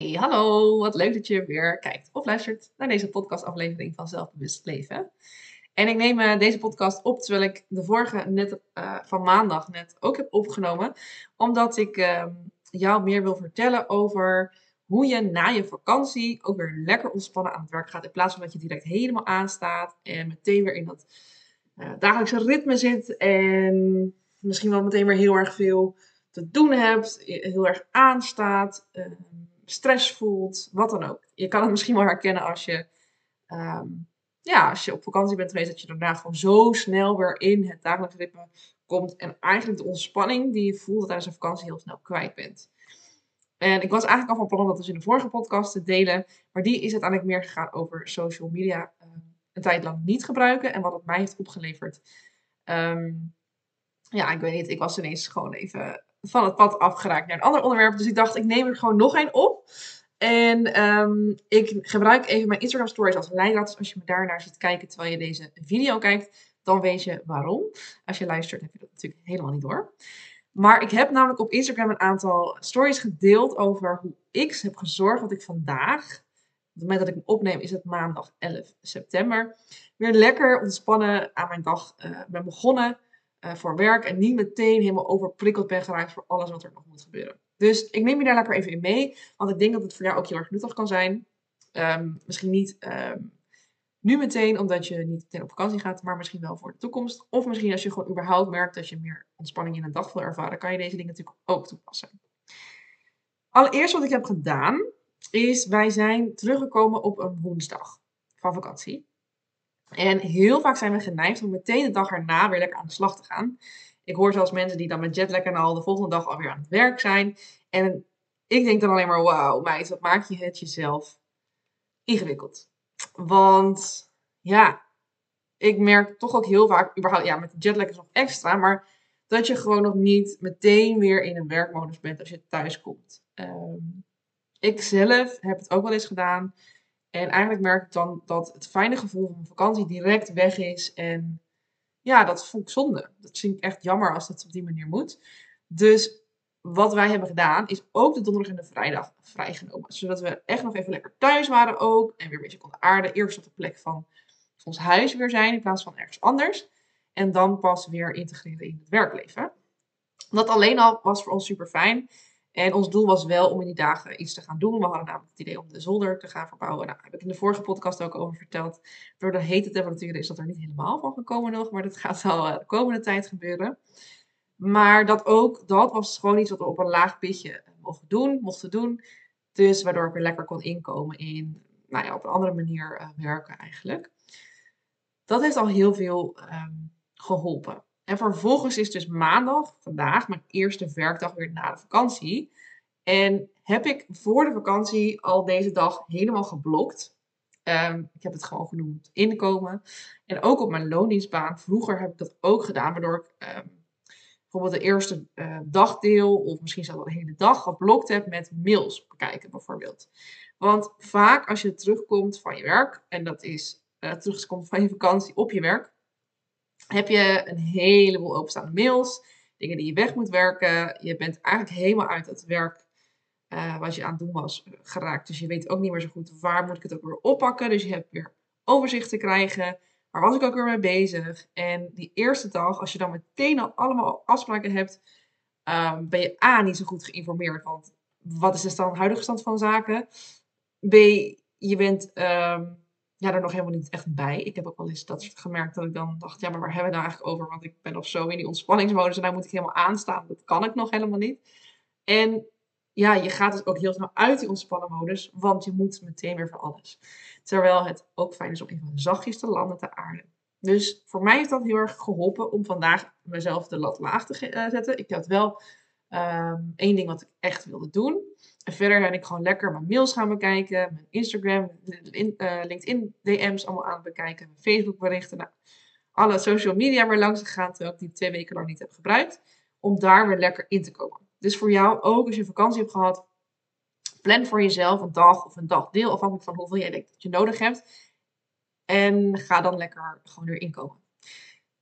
Hey, hallo, wat leuk dat je weer kijkt of luistert naar deze podcastaflevering van Zelfbewust Leven. En ik neem eh, deze podcast op terwijl ik de vorige net eh, van maandag net ook heb opgenomen, omdat ik ehm, jou meer wil vertellen over hoe je na je vakantie ook weer lekker ontspannen aan het werk gaat, in plaats van dat je direct helemaal aanstaat en meteen weer in dat uh, dagelijkse ritme zit en misschien wel meteen weer heel erg veel te doen hebt, heel erg aanstaat. Ehm, stress voelt, wat dan ook. Je kan het misschien wel herkennen als je, ehm, ja, als je op vakantie bent geweest, dat je daarna gewoon zo snel weer in het dagelijks ritme komt. En eigenlijk de ontspanning die je voelde tijdens een vakantie heel snel kwijt bent. En ik was eigenlijk al van plan om dat dus in de vorige podcast te delen. Maar die is uiteindelijk meer gegaan over social media uh, een tijd lang niet gebruiken. En wat het mij heeft opgeleverd. Ehm, ja, ik weet niet. Ik was ineens gewoon even van het pad afgeraakt naar een ander onderwerp. Dus ik dacht, ik neem er gewoon nog één op. En um, ik gebruik even mijn Instagram stories als leidraad. Dus als je me daarnaar ziet kijken terwijl je deze video kijkt, dan weet je waarom. Als je luistert heb je dat natuurlijk helemaal niet door. Maar ik heb namelijk op Instagram een aantal stories gedeeld over hoe ik heb gezorgd dat ik vandaag, op het moment dat ik hem opneem is het maandag 11 september, weer lekker ontspannen aan mijn dag uh, ben begonnen. Eh, voor werk en niet meteen helemaal overprikkeld ben geraakt voor alles wat er nog moet gebeuren. Dus ik neem je daar lekker even in mee, want ik denk dat het voor jou ook heel erg nuttig kan zijn. Um, misschien niet um, nu meteen, omdat je niet meteen op vakantie gaat, maar misschien wel voor de toekomst. Of misschien als je gewoon überhaupt merkt dat je meer ontspanning in een dag wil ervaren, kan je deze dingen natuurlijk ook toepassen. Allereerst wat ik heb gedaan, is wij zijn teruggekomen op een woensdag van vakantie. En heel vaak zijn we geneigd om meteen de dag erna weer lekker aan de slag te gaan. Ik hoor zelfs mensen die dan met jetlag en al de volgende dag alweer aan het werk zijn. En ik denk dan alleen maar, wauw meid, wat maak je het jezelf ingewikkeld. Want ja, ik merk toch ook heel vaak, überhaupt, ja, met jetlag is nog extra, maar dat je gewoon nog niet meteen weer in een werkmodus bent als je thuis komt. Um, ik zelf heb het ook wel eens gedaan. En eigenlijk merk ik dan dat het fijne gevoel van vakantie direct weg is. En ja, dat vond ik zonde. Dat vind ik echt jammer als dat op die manier moet. Dus wat wij hebben gedaan, is ook de donderdag en de vrijdag vrijgenomen. Zodat we echt nog even lekker thuis waren ook. En weer een beetje konden aarden. Eerst op de plek van ons huis weer zijn in plaats van ergens anders. En dan pas weer integreren in het werkleven. Dat alleen al was voor ons super fijn. En ons doel was wel om in die dagen iets te gaan doen. We hadden namelijk het idee om de zolder te gaan verbouwen. Nou, daar heb ik in de vorige podcast ook over verteld. Door de hete temperaturen is dat er niet helemaal van gekomen nog. Maar dat gaat wel eh, de komende tijd gebeuren. Maar dat ook, dat was gewoon iets wat we op een laag pitje mochten doen. Mochten doen. Dus waardoor ik weer lekker kon inkomen in, nou ja, op een andere manier uh, werken eigenlijk. Dat heeft al heel veel um, geholpen. En vervolgens is dus maandag, vandaag, mijn eerste werkdag weer na de vakantie. En heb ik voor de vakantie al deze dag helemaal geblokt. Um, ik heb het gewoon genoemd inkomen. En ook op mijn loondienstbaan. Vroeger heb ik dat ook gedaan, waardoor ik um, bijvoorbeeld de eerste uh, dagdeel, of misschien zelfs de hele dag, geblokt heb met mails bekijken, bijvoorbeeld. Want vaak als je terugkomt van je werk, en dat is uh, terugkomt van je vakantie op je werk, heb je een heleboel openstaande mails, dingen die je weg moet werken. Je bent eigenlijk helemaal uit het werk uh, wat je aan het doen was eh, geraakt. Dus je weet ook niet meer zo goed waar moet ik het ook weer oppakken. Dus je hebt weer overzicht te krijgen. Waar was ik ook weer mee bezig? En die eerste dag, als je dan meteen al allemaal afspraken hebt, um, ben je A, niet zo goed geïnformeerd. Want wat is de stand, huidige stand van zaken? B, je bent um, ja, er nog helemaal niet echt bij. Ik heb ook wel eens dat gemerkt dat ik dan dacht, ja, maar waar hebben we het nou eigenlijk over? Want ik ben nog zo in die ontspanningsmodus en daar moet ik helemaal aanstaan. Dat kan ik nog helemaal niet. En ja, je gaat dus ook heel snel uit die ontspannen modus, want je moet meteen weer van alles. Terwijl het ook fijn is om even zachtjes te landen te aarden. Dus voor mij heeft dat heel erg geholpen om vandaag mezelf de lat laag te uh, zetten. Ik had wel um, één ding wat ik echt wilde doen. En verder ben ik gewoon lekker mijn mails gaan bekijken, mijn Instagram, uh, LinkedIn DM's allemaal aan het bekijken, mijn Facebook berichten. Nou, alle social media weer langs gegaan, terwijl ik die twee weken lang niet heb gebruikt. Om daar weer lekker in te komen. Dus voor jou ook, als je vakantie hebt gehad, plan voor jezelf een dag of een dagdeel, afhankelijk van hoeveel jij denkt dat je nodig hebt. En ga dan lekker gewoon weer inkomen.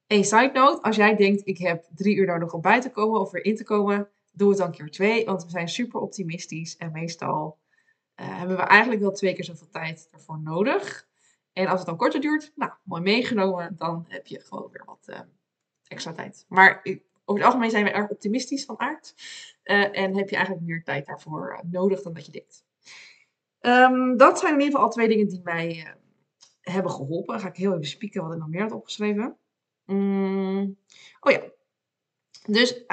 Een side note, als jij denkt ik heb drie uur nodig om bij te komen of weer in te komen, doe het dan keer twee, want we zijn super optimistisch en meestal uh, hebben we eigenlijk wel twee keer zoveel tijd ervoor nodig. En als het dan korter duurt, nou, mooi meegenomen, dan heb je gewoon weer wat uh, extra tijd. Maar over het algemeen zijn we erg optimistisch van aard. Uh, en heb je eigenlijk meer tijd daarvoor nodig dan dat je denkt. Um, dat zijn in ieder geval al twee dingen die mij hebben geholpen. Ga ik heel even spieken wat ik nog meer had opgeschreven. Mm, oh ja. Dus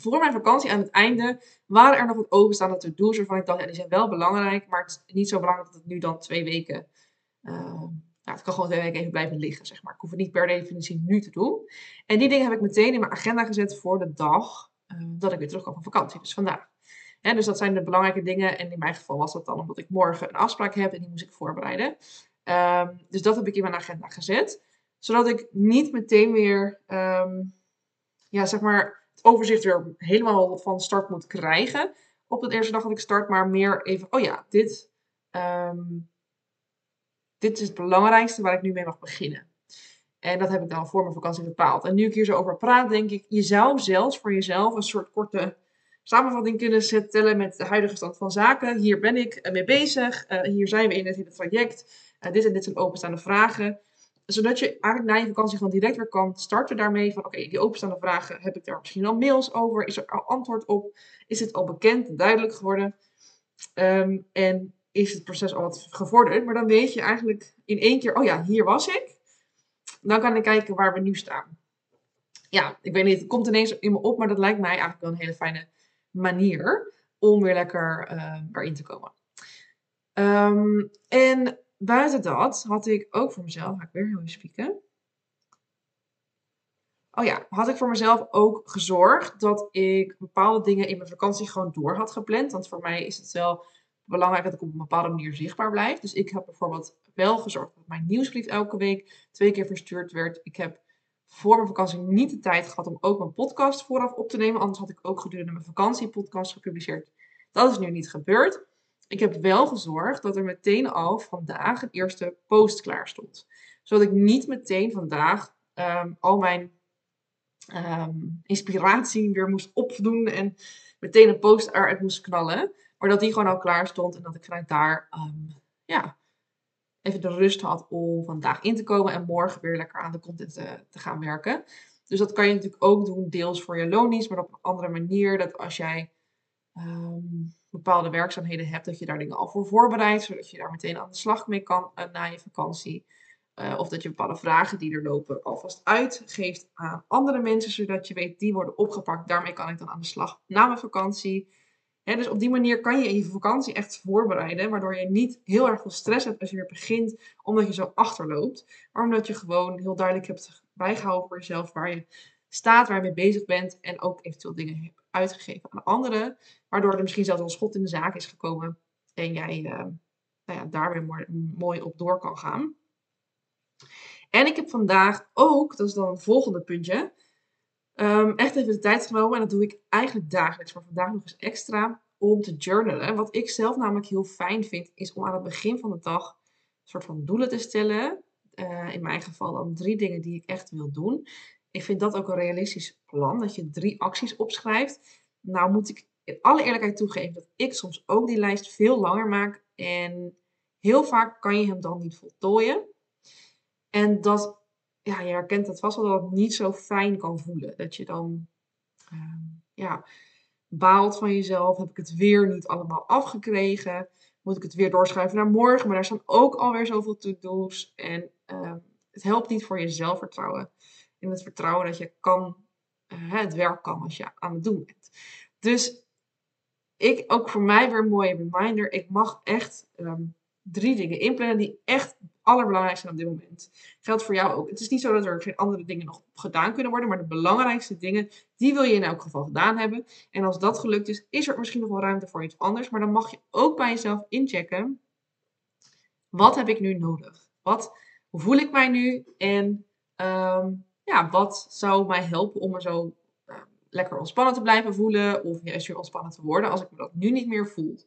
voor mijn vakantie aan het einde waren er nog wat openstaande to-do's waarvan ik dacht, ja, die zijn wel belangrijk, maar het is niet zo belangrijk dat het nu dan twee weken, nou, het kan gewoon twee weken even blijven liggen, zeg maar. Ik hoef het niet per definitie nu te doen. En die dingen heb ik meteen in mijn agenda gezet voor de dag uh, dat ik weer terugkom van vakantie, dus vandaag. Dus dat zijn de belangrijke dingen. En in mijn geval was dat dan omdat ik morgen een afspraak heb en die moest ik voorbereiden. Um, dus dat heb ik in mijn agenda gezet. Zodat ik niet meteen weer, um, ja, zeg maar, overzicht weer helemaal van start moet krijgen. Op de eerste dag dat ik start, maar meer even, oh ja, dit, um, dit is het belangrijkste waar ik nu mee mag beginnen. En dat heb ik dan voor mijn vakantie bepaald. En nu ik hier zo over praat, denk ik, je zou zelfs voor jezelf een soort korte samenvatting kunnen zetten met de huidige stand van zaken. Hier ben ik mee bezig. Uh, hier zijn we in het hele traject. Uh, dit en dit zijn openstaande vragen. Zodat je eigenlijk na je vakantie gewoon direct weer kan starten daarmee. Van oké, die openstaande vragen, heb ik daar misschien al mails over? Is er al antwoord op? Is het al bekend en duidelijk geworden? Um, en is het proces al wat gevorderd? Maar dan weet je eigenlijk in één keer, oh ja, hier was ik. Dan kan ik kijken waar we nu staan. Ja, ik weet niet, het komt ineens in me op, maar dat lijkt mij eigenlijk wel een hele fijne manier om weer lekker uh, erin te komen. Um, en buiten dat had ik ook voor mezelf, ga ik weer heel even spieken. Oh ja, had ik voor mezelf ook gezorgd dat ik bepaalde dingen in mijn vakantie gewoon door had gepland. Want voor mij is het wel belangrijk dat ik op een bepaalde manier zichtbaar blijf. Dus ik heb bijvoorbeeld wel gezorgd dat mijn nieuwsbrief elke week twee keer verstuurd werd. Ik heb voor mijn vakantie niet de tijd gehad om ook mijn podcast vooraf op te nemen. Anders had ik ook gedurende mijn vakantie podcast gepubliceerd. Dat is nu niet gebeurd ik heb wel gezorgd dat er meteen al vandaag een eerste post klaar stond. Zodat ik niet meteen vandaag um, al mijn um, inspiratie weer moest opdoen en meteen een post eruit moest knallen. Maar dat die gewoon al klaar stond en dat ik vanuit daar um, ja, even de rust had om vandaag in te komen en morgen weer lekker aan de content te, te gaan werken. Dus dat kan je natuurlijk ook doen, deels voor je lonies, maar op een andere manier. Dat als jij um, bepaalde werkzaamheden hebt, dat je daar dingen al voor voorbereidt, zodat je daar meteen aan de slag mee kan uh, na je vakantie. Uh, of dat je bepaalde vragen die er lopen alvast uitgeeft aan andere mensen, zodat je weet die worden opgepakt. Daarmee kan ik dan aan de slag na mijn vakantie. Dus op die manier kan je je vakantie echt voorbereiden, waardoor je niet heel erg veel stress hebt als je weer begint, omdat je zo achterloopt. Maar omdat je gewoon heel duidelijk hebt bijgehouden voor jezelf waar je staat, waar je mee bezig bent en ook eventueel dingen uitgegeven aan anderen, waardoor er misschien zelfs een schot in de zaak is gekomen en jij uh, nou ja, daar weer mooi, op door kan gaan. En ik heb vandaag ook, dat is dan het volgende puntje, um, echt even de tijd genomen. En dat doe ik eigenlijk dagelijks, maar vandaag nog eens extra, om te journalen. Wat ik zelf namelijk heel fijn vind, is om aan het begin van de dag een soort van doelen te stellen. Uh, in mijn geval dan drie dingen die ik echt wil doen. Ik vind dat ook een realistisch plan, dat je drie acties opschrijft. Nou moet ik in alle eerlijkheid toegeven dat ik soms ook die lijst veel langer maak. En heel vaak kan je hem dan niet voltooien. En dat, ja, je herkent het vast wel dat het niet zo fijn kan voelen. Dat je dan, uh, ja, baalt van jezelf. Heb ik het weer niet allemaal afgekregen? Moet ik het weer doorschrijven naar morgen? Maar daar staan ook alweer zoveel to-do's. En uh, het helpt niet voor je zelfvertrouwen in het vertrouwen dat je kan, uh, het werk kan als je aan het doen bent. Dus ik, ook voor mij weer een mooie reminder. Ik mag echt um, drie dingen inplannen die echt allerbelangrijkste zijn op dit moment. Geldt voor jou ook. Het is niet zo dat er geen andere dingen nog gedaan kunnen worden, maar de belangrijkste dingen, die wil je in elk geval gedaan hebben. En als dat gelukt is, is er misschien nog wel ruimte voor iets anders. Maar dan mag je ook bij jezelf inchecken. Wat heb ik nu nodig? Wat, hoe voel ik mij nu? En um, ja, wat zou mij helpen om er zo uh, lekker ontspannen te blijven voelen of juist weer ontspannen te worden als ik me dat nu niet meer voel.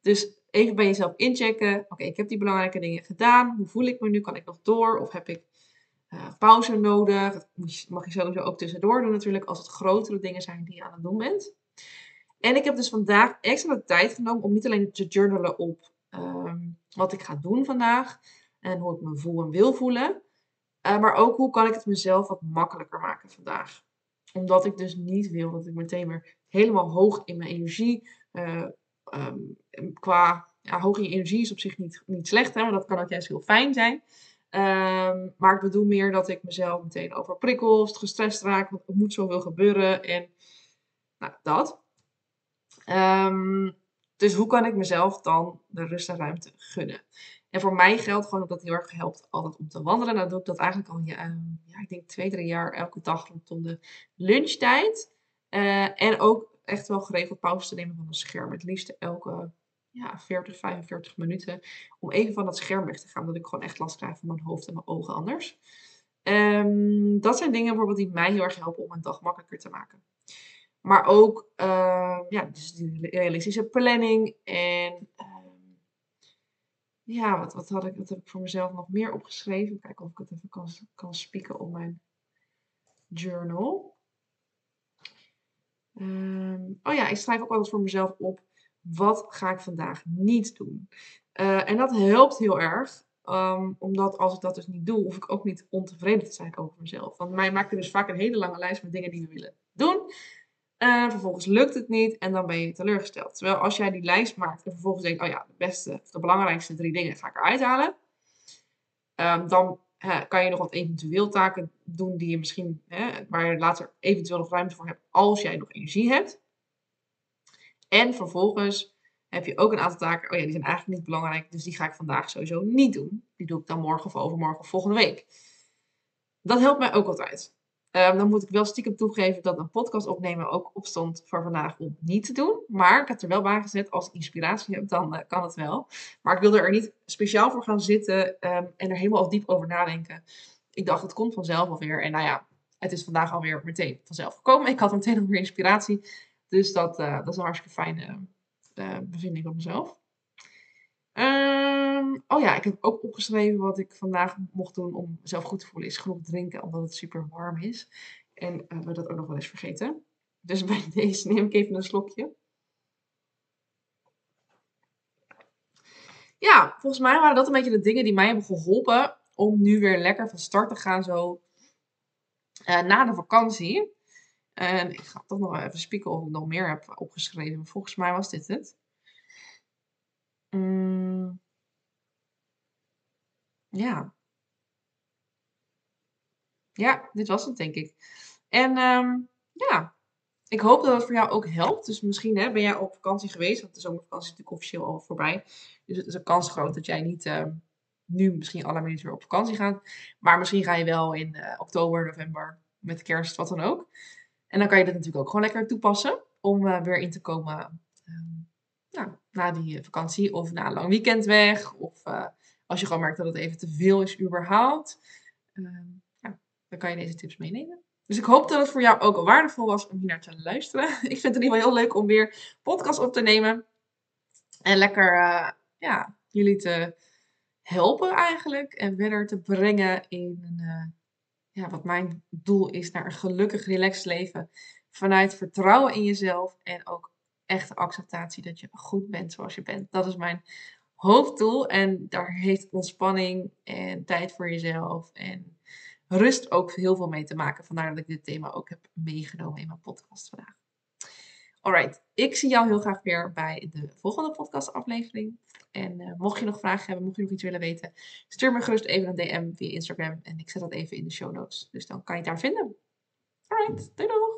Dus even bij jezelf inchecken. Oké, ik heb die belangrijke dingen gedaan. Hoe voel ik me nu? Kan ik nog door? Of heb ik uh, pauze nodig? Dat mag je sowieso ook tussendoor doen natuurlijk als het grotere dingen zijn die je aan het doen bent. En ik heb dus vandaag extra de tijd genomen om niet alleen te journalen op ehm, wat ik ga doen vandaag en hoe ik me voel en wil voelen, uh, maar ook hoe kan ik het mezelf wat makkelijker maken vandaag. Omdat ik dus niet wil dat ik meteen weer helemaal hoog in mijn energie, uh, um, qua ja, hoog in energie is op zich niet, niet slecht, hè, maar dat kan ook juist heel fijn zijn. Um, maar ik bedoel meer dat ik mezelf meteen overprikkeld, gestrest raak, want er moet zoveel gebeuren en nou, dat. Um, dus hoe kan ik mezelf dan de rust en ruimte gunnen? En voor mij geldt gewoon dat dat heel erg helpt altijd om te wandelen. Nou doe ik dat eigenlijk al, ja, ehm, ja ik denk twee, drie jaar elke dag rondom de lunchtijd. Uh, en ook echt wel geregeld pauze te nemen van een scherm. Het liefst elke ja, 40, 45 minuten. Om even van dat scherm weg te gaan. Omdat ik gewoon echt last krijg van mijn hoofd en mijn ogen anders. Um, dat zijn dingen bijvoorbeeld die mij heel erg helpen om mijn dag makkelijker te maken. Maar ook uh, ja, dus die realistische planning. En uh, ja, wat, wat, had ik, wat heb ik voor mezelf nog meer opgeschreven? Kijken of ik het even kan, kan spieken op mijn journal. Um, oh ja, ik schrijf ook altijd voor mezelf op. Wat ga ik vandaag niet doen? Uh, en dat helpt heel erg. Um, omdat als ik dat dus niet doe, hoef ik ook niet ontevreden te zijn over mezelf. Want mij maakt er dus vaak een hele lange lijst met dingen die we willen doen. En vervolgens lukt het niet en dan ben je teleurgesteld. Terwijl als jij die lijst maakt en vervolgens denkt, oh ja, de beste, de belangrijkste drie dingen ga ik eruit halen. Um, dan kan je nog wat eventueel taken doen die je misschien, waar je later eventueel nog ruimte voor hebt als jij nog energie hebt. En vervolgens heb je ook een aantal taken, oh ja, die zijn eigenlijk niet belangrijk, dus die ga ik vandaag sowieso niet doen. Die doe ik dan morgen of overmorgen of volgende week. Dat helpt mij ook altijd. Um, dan moet ik wel stiekem toegeven dat een podcast opnemen ook opstond voor vandaag om niet te doen. Maar ik heb er wel bij gezet, als ik inspiratie heb, dan uh, kan het wel. Maar ik wilde er niet speciaal voor gaan zitten um, en er helemaal diep over nadenken. Ik dacht, het komt vanzelf alweer. En nou ja, het is vandaag alweer meteen vanzelf gekomen. Ik had meteen alweer inspiratie. Dus dat, uh, dat is een hartstikke fijne uh, bevinding van mezelf. Um, oh ja, ik heb ook opgeschreven wat ik vandaag mocht doen om mezelf goed te voelen. Is genoeg drinken, omdat het super warm is. En uh, we dat ook nog wel eens vergeten. Dus bij deze neem ik even een slokje. Ja, volgens mij waren dat een beetje de dingen die mij hebben geholpen om nu weer lekker van start te gaan zo uh, na de vakantie. En ik ga toch nog even spieken of ik nog meer heb opgeschreven. Volgens mij was dit het. Mm. Ja. Ja, dit was het denk ik. En um, ja, ik hoop dat het voor jou ook helpt. Dus misschien hè, ben jij op vakantie geweest, want de zomervakantie is natuurlijk officieel al voorbij. Dus het is een kans groot dat jij niet uh, nu misschien alle minuten weer op vakantie gaat. Maar misschien ga je wel in uh, oktober, november, met kerst, wat dan ook. En dan kan je dit natuurlijk ook gewoon lekker toepassen om uh, weer in te komen um, nou, na die eh, vakantie of na een lang weekend weg. Of uh, als je gewoon merkt dat het even te veel is überhaupt. Uh, ja, dan kan je deze tips meenemen. Dus ik hoop dat het voor jou ook waardevol was om hier naar te luisteren. Ik vind het in ieder geval heel leuk om weer podcast op te nemen. En lekker uh, ja, jullie te helpen eigenlijk. En verder te brengen in ja, wat mijn doel is naar een gelukkig, relaxed leven. Vanuit vertrouwen in jezelf en ook echte acceptatie dat je goed bent zoals je bent. Dat is mijn hoofddoel. En daar heeft ontspanning en tijd voor jezelf en rust ook heel veel mee te maken. Vandaar dat ik dit thema ook heb meegenomen in mijn podcast vandaag. Alright, ik zie jou heel graag weer bij de volgende podcastaflevering. En uh, mocht je nog vragen hebben, mocht je nog iets willen weten, stuur me gerust even een DM via Instagram. En ik zet dat even in de show notes. Dus dan kan je het daar vinden. Alright, doei doei!